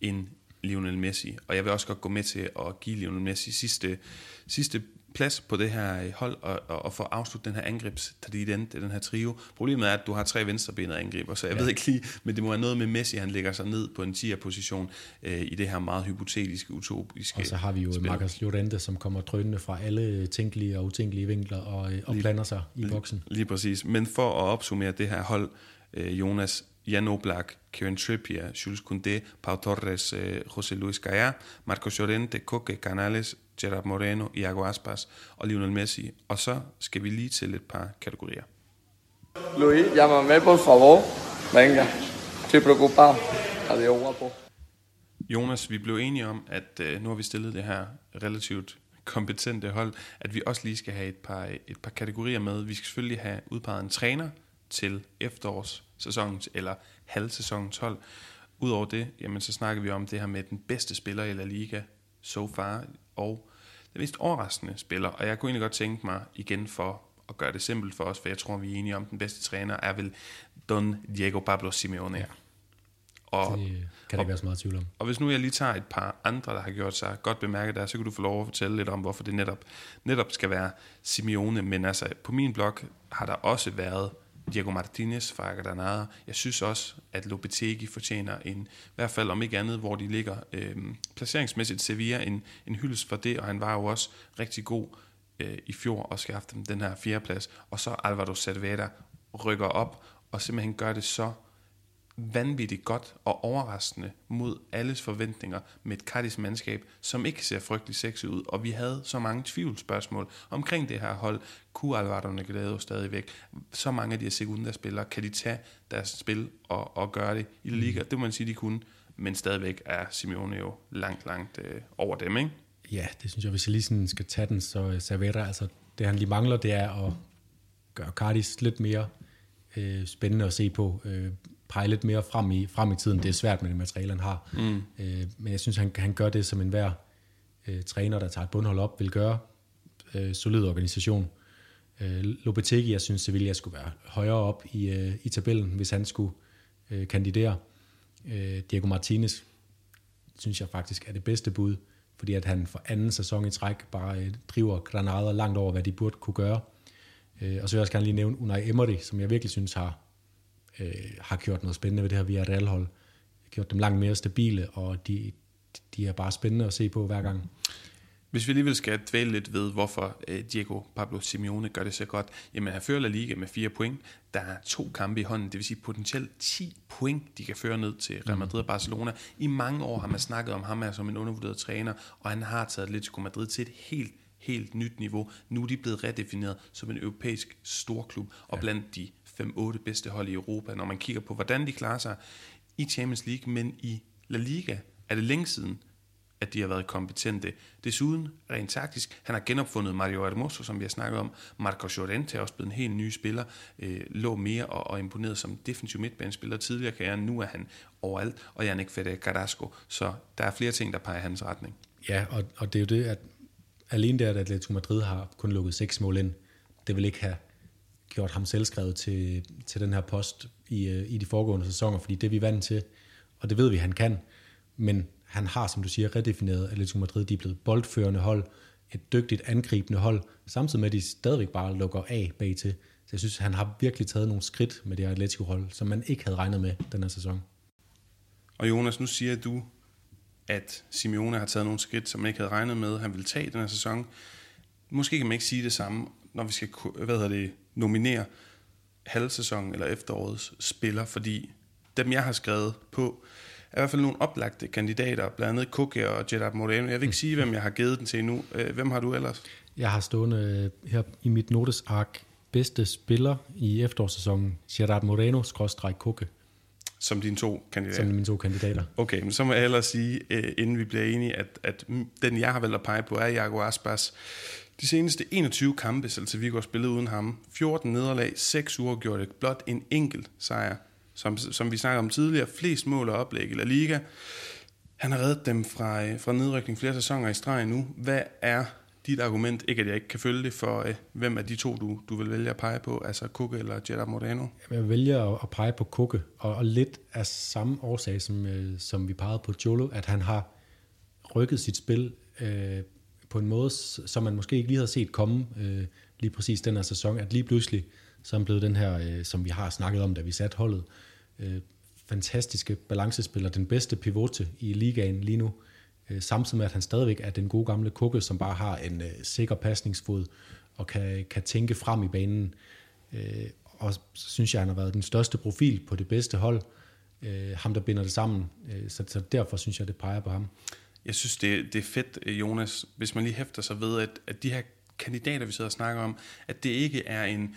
end Lionel Messi. Og jeg vil også godt gå med til at give Lionel Messi sidste, sidste plads på det her hold og, og, og få afsluttet den her angrebs den, den her trio. Problemet er, at du har tre venstrebenede angriber, så jeg ja. ved ikke lige, men det må være noget med Messi, han lægger sig ned på en 10'er-position øh, i det her meget hypotetiske, utopiske Og så har vi jo spil. Marcus Llorente, som kommer drønende fra alle tænkelige og utænkelige vinkler og, øh, og lige, blander sig i boksen. Lige, lige præcis. Men for at opsummere det her hold, øh, Jonas, Jan Oblak, Kevin Trippier, Jules Koundé, Pau Torres, eh, José Luis Gaya, Marcos Llorente, Coque, Canales, Gerard Moreno, Iago Aspas og Lionel Messi. Og så skal vi lige til et par kategorier. Luis, llámame por favor. Venga, estoy preocupado. Adiós, guapo. Jonas, vi blev enige om, at øh, nu har vi stillet det her relativt kompetente hold, at vi også lige skal have et par, et par kategorier med. Vi skal selvfølgelig have udpeget en træner til efterårssæsonens eller halvsæsonens hold. Udover det, jamen, så snakker vi om det her med den bedste spiller i La Liga so far, og den mest overraskende spiller. Og jeg kunne egentlig godt tænke mig igen for at gøre det simpelt for os, for jeg tror, vi er enige om, at den bedste træner er vel Don Diego Pablo Simeone. Ja. Og, det kan der ikke være så meget tvivl om. Og hvis nu jeg lige tager et par andre, der har gjort sig godt bemærket der, så kan du få lov at fortælle lidt om, hvorfor det netop, netop skal være Simeone. Men altså, på min blog har der også været Diego Martinez fra Granada. Jeg synes også, at Lopetegi fortjener en, i hvert fald om ikke andet, hvor de ligger øh, placeringsmæssigt Sevilla, en, en hyldest for det, og han var jo også rigtig god øh, i fjor og skaffede dem den her fjerdeplads. Og så Alvaro Cervera rykker op og simpelthen gør det så vanvittigt godt og overraskende mod alles forventninger med et Cardis mandskab, som ikke ser frygtelig sexet ud. Og vi havde så mange tvivlsspørgsmål omkring det her hold. Kunne Alvaro Negredo stadigvæk? Så mange af de her sekunda-spillere, kan de tage deres spil og, og gøre det i Liga? Det må man sige, de kunne. Men stadigvæk er Simeone jo langt, langt øh, over dem, ikke? Ja, det synes jeg, hvis jeg lige sådan skal tage den, så Cervera, altså det han lige mangler, det er at gøre Cardis lidt mere øh, spændende at se på. Øh, pege lidt mere frem i, frem i tiden. Det er svært med det materiale, han har. Mm. Øh, men jeg synes, han, han gør det, som enhver øh, træner, der tager et bundhold op, vil gøre. Øh, solid organisation. Øh, Lopetegi, jeg synes, Sevilla skulle være højere op i, øh, i tabellen, hvis han skulle øh, kandidere. Øh, Diego Martinez, synes jeg faktisk er det bedste bud, fordi at han for anden sæson i træk bare øh, driver Granada langt over, hvad de burde kunne gøre. Øh, og så vil jeg også gerne lige nævne Unai Emery, som jeg virkelig synes har øh, har gjort noget spændende ved det her Villarreal-hold. Gjort dem langt mere stabile, og de, de er bare spændende at se på hver gang. Hvis vi alligevel skal dvæle lidt ved, hvorfor øh, Diego Pablo Simeone gør det så godt, jamen han fører La Liga med fire point. Der er to kampe i hånden, det vil sige potentielt 10 point, de kan føre ned til Real mm. Madrid og Barcelona. I mange år har man snakket om ham som en undervurderet træner, og han har taget Atletico Madrid til et helt helt nyt niveau. Nu er de blevet redefineret som en europæisk storklub, og blandt de 5-8 bedste hold i Europa, når man kigger på, hvordan de klarer sig i Champions League, men i La Liga er det længe siden, at de har været kompetente. Desuden, rent taktisk, han har genopfundet Mario Hermoso, som vi har snakket om. Marco Llorente er også blevet en helt ny spiller, øh, lå mere og, og imponeret som defensiv midtbanespiller tidligere kan jeg. Nu er han overalt, og Janik Fede Carrasco. Så der er flere ting, der peger i hans retning. Ja, og, og det er jo det, at alene det, at Atletico Madrid har kun lukket seks mål ind, det vil ikke have gjort ham selvskrevet til, til den her post i, øh, i de foregående sæsoner, fordi det er vi vant til, og det ved vi, han kan. Men han har, som du siger, redefineret Atletico Madrid. De er blevet boldførende hold, et dygtigt angribende hold, samtidig med, at de stadigvæk bare lukker af bag til. Så jeg synes, han har virkelig taget nogle skridt med det her Atletico-hold, som man ikke havde regnet med den her sæson. Og Jonas, nu siger du, at Simeone har taget nogle skridt, som man ikke havde regnet med, han ville tage den her sæson. Måske kan man ikke sige det samme, når vi skal hvad hedder det, nominere halvsæson eller efterårets spiller, fordi dem, jeg har skrevet på, er i hvert fald nogle oplagte kandidater, blandt andet Kukke og Jeddah Moreno. Jeg vil ikke sige, hvem jeg har givet den til nu. Øh, hvem har du ellers? Jeg har stående øh, her i mit notesark bedste spiller i efterårssæsonen, Gerard Moreno, skråstrej Kukke. Som dine to kandidater? Som mine to kandidater. Okay, men så må jeg ellers sige, øh, inden vi bliver enige, at, at den, jeg har valgt at pege på, er Jago Aspas. De seneste 21 kampe, Celta Vigo har spillet uden ham. 14 nederlag, 6 uger gjorde det. Blot en enkelt sejr. Som, som vi snakkede om tidligere, flest mål og oplæg i La Liga. Han har reddet dem fra, øh, fra nedrykning flere sæsoner i streg nu. Hvad er dit argument, ikke at jeg ikke kan følge det, for øh, hvem af de to, du, du vil vælge at pege på, altså Kukke eller Jeddah Moreno? Jeg vælger at pege på Kukke, og, og lidt af samme årsag, som, øh, som vi pegede på Jolo, at han har rykket sit spil øh, på en måde, som man måske ikke lige havde set komme øh, lige præcis den her sæson, at lige pludselig, så er blevet den her, øh, som vi har snakket om, da vi satte holdet, øh, fantastiske balancespiller, den bedste pivote i ligaen lige nu, øh, samtidig med, at han stadigvæk er den gode gamle kukke, som bare har en øh, sikker pasningsfod og kan, kan tænke frem i banen. Øh, og så synes jeg, han har været den største profil på det bedste hold, øh, ham der binder det sammen, øh, så, så derfor synes jeg, det peger på ham. Jeg synes, det, det er fedt, Jonas, hvis man lige hæfter sig ved, at, at de her kandidater, vi sidder og snakker om, at det ikke er en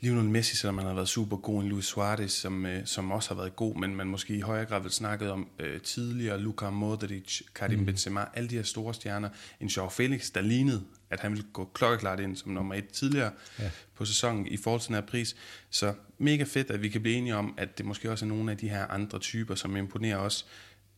Lionel Messi, selvom man har været super god, en Luis Suarez, som, øh, som også har været god, men man måske i højere grad vil snakket om øh, tidligere, Luka Modric, Karim mm. Benzema, alle de her store stjerner, en Joao Felix, der lignede, at han ville gå klokkeklart ind som nummer et tidligere ja. på sæsonen i forhold til den her pris. Så mega fedt, at vi kan blive enige om, at det måske også er nogle af de her andre typer, som imponerer os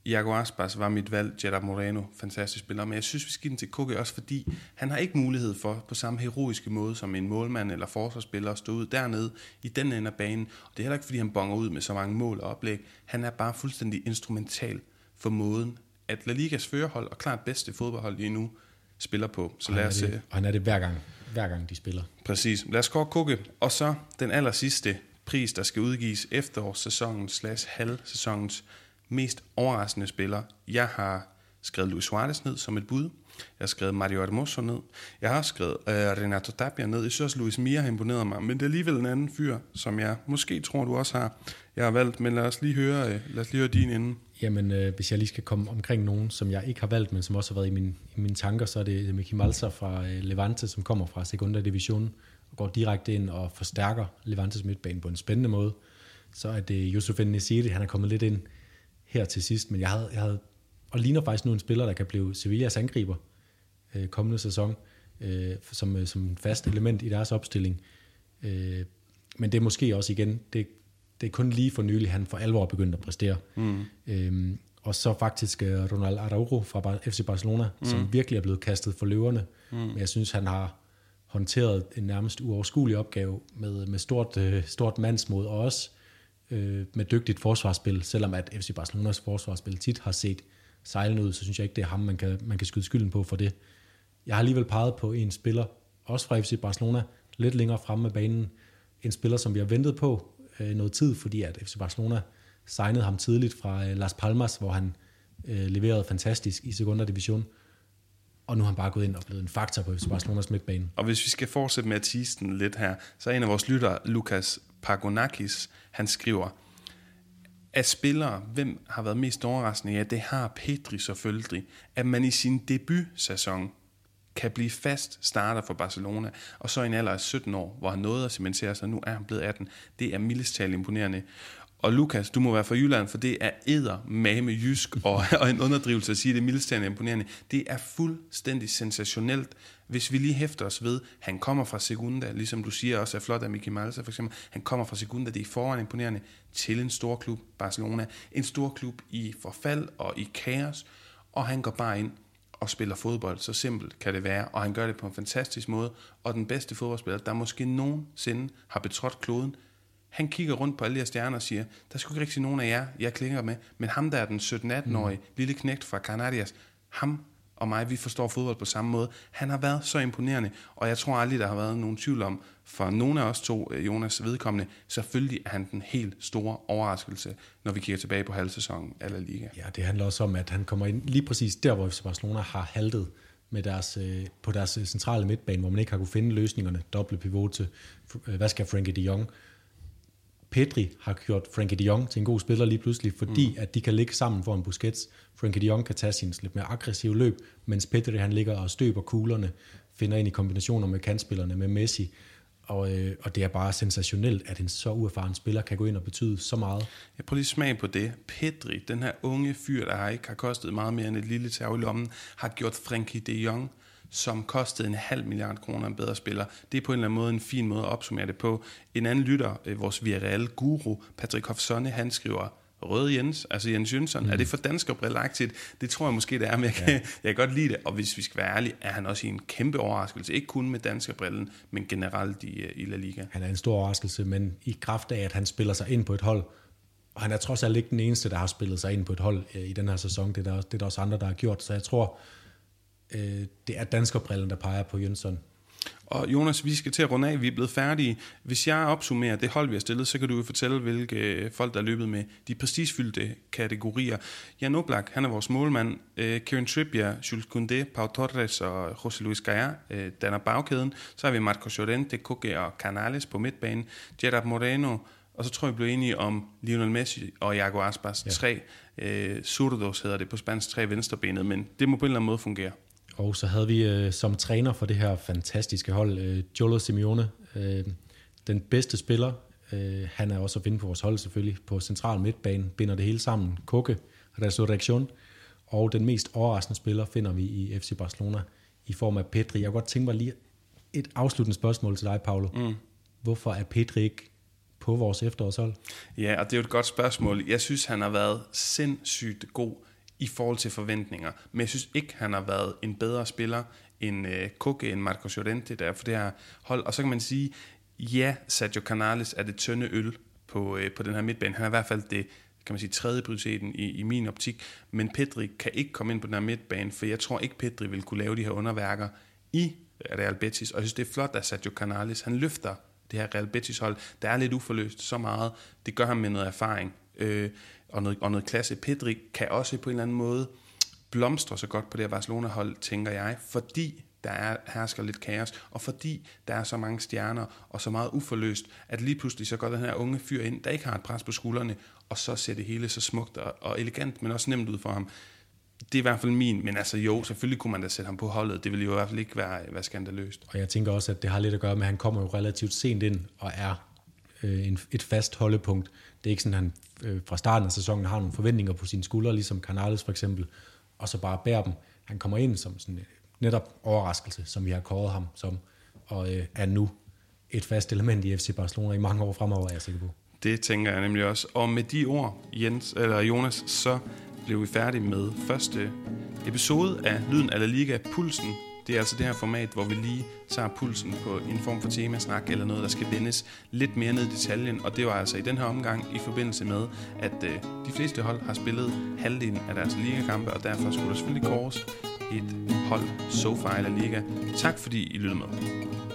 Iago Aspas var mit valg, Gerard Moreno, fantastisk spiller, men jeg synes, vi skal den til Kukke også, fordi han har ikke mulighed for, på samme heroiske måde som en målmand eller forsvarsspiller, at stå ud dernede i den ende af banen. Og det er heller ikke, fordi han bonger ud med så mange mål og oplæg. Han er bare fuldstændig instrumental for måden, at La Ligas førerhold og klart bedste fodboldhold lige nu spiller på. Så lad os... Og han er det hver gang, hver gang de spiller. Præcis. Lad os gå Kukke. Og så den aller sidste pris, der skal udgives efterårssæsonen slash halvsæsonens mest overraskende spiller. Jeg har skrevet Luis Suarez ned som et bud. Jeg har skrevet Mario Hermoso ned. Jeg har også skrevet øh, Renato Tapia ned. Jeg synes også, Luis Mia har imponeret mig. Men det er alligevel en anden fyr, som jeg måske tror, du også har. Jeg har valgt, men lad os lige høre, øh, lad os lige høre din inden. Jamen, øh, hvis jeg lige skal komme omkring nogen, som jeg ikke har valgt, men som også har været i, min, i mine tanker, så er det øh, Miki Malsa fra øh, Levante, som kommer fra Segunda Division og går direkte ind og forstærker Levantes midtbane på en spændende måde. Så er det Josef Nesiri, han er kommet lidt ind her til sidst, men jeg havde, jeg havde og ligner faktisk nu en spiller, der kan blive Sevillas angriber øh, kommende sæson, øh, som, øh, som fast element i deres opstilling. Øh, men det er måske også igen, det, det er kun lige for nylig, han for alvor begyndt at præstere. Mm. Øhm, og så faktisk uh, Ronald Araujo fra FC Barcelona, mm. som virkelig er blevet kastet for løverne. Mm. Men jeg synes, han har håndteret en nærmest uoverskuelig opgave med, med stort, uh, stort mandsmod, og også øh, med dygtigt forsvarsspil. Selvom at FC Barcelonas forsvarsspil tit har set sejlende ud, så synes jeg ikke, det er ham, man kan, man kan skyde skylden på for det. Jeg har alligevel peget på en spiller, også fra FC Barcelona, lidt længere fremme af banen. En spiller, som vi har ventet på øh, noget tid, fordi at FC Barcelona signede ham tidligt fra øh, Las Palmas, hvor han øh, leverede fantastisk i Segunda Division. Og nu har han bare gået ind og blevet en faktor på FC Barcelonas midtbane. Og hvis vi skal fortsætte med at tease den lidt her, så er en af vores lyttere, Lukas Pagonakis, han skriver, at spillere, hvem har været mest overraskende? Ja, det har Pedri selvfølgelig. At man i sin debutsæson kan blive fast starter for Barcelona, og så i en alder af 17 år, hvor han nåede at cementere sig, nu er han blevet 18. Det er mildest talt imponerende. Og Lukas, du må være fra Jylland, for det er æder mame jysk og, og en underdrivelse at sige, det er mildest imponerende. Det er fuldstændig sensationelt, hvis vi lige hæfter os ved, han kommer fra Segunda, ligesom du siger også er flot af Miki Malsa for eksempel, han kommer fra Segunda, det er foran imponerende, til en stor klub, Barcelona. En stor klub i forfald og i kaos, og han går bare ind og spiller fodbold. Så simpelt kan det være, og han gør det på en fantastisk måde. Og den bedste fodboldspiller, der måske nogensinde har betrådt kloden, han kigger rundt på alle de her stjerner og siger, der skulle ikke rigtig nogen af jer, jeg klinger med, men ham der er den 17-18-årige mm. lille knægt fra Canarias, ham og mig, vi forstår fodbold på samme måde. Han har været så imponerende, og jeg tror aldrig, der har været nogen tvivl om, for nogle af os to, øh, Jonas vedkommende, selvfølgelig er han den helt store overraskelse, når vi kigger tilbage på halvsæsonen af Liga. Ja, det handler også om, at han kommer ind lige præcis der, hvor Barcelona har haltet med deres, øh, på deres øh, centrale midtbane, hvor man ikke har kunne finde løsningerne, doble pivot til, hvad skal Frankie de Jong, Pedri har gjort Frankie de Jong til en god spiller lige pludselig, fordi mm. at de kan ligge sammen for en Busquets. Frankie de Jong kan tage sin lidt mere aggressive løb, mens Pedri han ligger og støber kuglerne, finder ind i kombinationer med kantspillerne, med Messi. Og, øh, og det er bare sensationelt, at en så uerfaren spiller kan gå ind og betyde så meget. Jeg prøver lige smag på det. Pedri, den her unge fyr, der ikke har kostet meget mere end et lille tag i lommen, har gjort Frankie de Jong som kostede en halv milliard kroner en bedre spiller. Det er på en eller anden måde en fin måde at opsummere det på. En anden lytter, øh, vores virale guru, Patrick Hofsonne, han skriver, Røde Jens, altså Jens Jønsson, mm. er det for dansk og brillagtigt? Det tror jeg måske, det er, men jeg kan, ja. jeg kan godt lide det. Og hvis vi skal være ærlige, er han også i en kæmpe overraskelse. Ikke kun med dansk brillen, men generelt i, øh, i La Liga. Han er en stor overraskelse, men i kraft af, at han spiller sig ind på et hold, og han er trods alt ikke den eneste, der har spillet sig ind på et hold øh, i den her sæson. Det er der, det er der også andre, der har gjort. Så jeg tror, øh, det er danskerbrillen, der peger på Jønsson. Og Jonas, vi skal til at runde af. Vi er blevet færdige. Hvis jeg opsummerer det hold, vi har stillet, så kan du jo fortælle, hvilke folk, der er løbet med de prestigefyldte kategorier. Jan Oblak, han er vores målmand. Øh, Kieran Trippier, Jules Koundé, Pau Torres og José Luis Gaia øh, danner bagkæden. Så har vi Marco Llorente, Koke og Canales på midtbanen. Gerard Moreno, og så tror jeg, vi blev enige om Lionel Messi og Iago Aspas. Ja. Tre øh, surdos hedder det på spansk, tre venstrebenet, men det må på en eller anden måde fungere. Og så havde vi øh, som træner for det her fantastiske hold, øh, Jolo Simeone, øh, den bedste spiller. Øh, han er også at finde på vores hold selvfølgelig, på central midtbane, binder det hele sammen. Koke, Resurrection. Og den mest overraskende spiller finder vi i FC Barcelona i form af Pedri. Jeg kunne godt tænke mig lige et afsluttende spørgsmål til dig, Paolo. Mm. Hvorfor er Pedri ikke på vores efterårshold? Ja, og det er jo et godt spørgsmål. Jeg synes, han har været sindssygt god i forhold til forventninger. Men jeg synes ikke, han har været en bedre spiller end øh, Koke, end Marco Llorente der for det her hold. Og så kan man sige, ja, Sergio Canales er det tynde øl på, øh, på den her midtbane. Han er i hvert fald det kan man sige, tredje prioriteten i, i min optik. Men Pedri kan ikke komme ind på den her midtbane, for jeg tror ikke, Pedri vil kunne lave de her underværker i Real Betis. Og jeg synes, det er flot, at Sergio Canales, han løfter det her Real Betis hold, der er lidt uforløst så meget. Det gør ham med noget erfaring øh, og, noget, og noget klasse. Pedri kan også på en eller anden måde blomstre så godt på det her Barcelona-hold, tænker jeg, fordi der er, hersker lidt kaos, og fordi der er så mange stjerner og så meget uforløst, at lige pludselig så går den her unge fyr ind, der ikke har et pres på skuldrene, og så ser det hele så smukt og, og elegant, men også nemt ud for ham. Det er i hvert fald min, men altså jo, selvfølgelig kunne man da sætte ham på holdet. Det ville jo i hvert fald ikke være, være skandaløst. Og jeg tænker også, at det har lidt at gøre med, at han kommer jo relativt sent ind og er øh, en, et fast holdepunkt. Det er ikke sådan, at han øh, fra starten af sæsonen har nogle forventninger på sine skuldre, ligesom Canales for eksempel, og så bare bærer dem. Han kommer ind som sådan øh, netop overraskelse, som vi har kåret ham som, og øh, er nu et fast element i FC Barcelona i mange år fremover, er jeg sikker på. Det tænker jeg nemlig også. Og med de ord, Jens, eller Jonas, så blev vi færdige med første episode af Lyden af La Liga, Pulsen. Det er altså det her format, hvor vi lige tager pulsen på en form for temasnak eller noget, der skal vendes lidt mere ned i detaljen. Og det var altså i den her omgang i forbindelse med, at øh, de fleste hold har spillet halvdelen af deres ligakampe, og derfor skulle der selvfølgelig kores et hold sofa eller Liga. Tak fordi I lyttede med.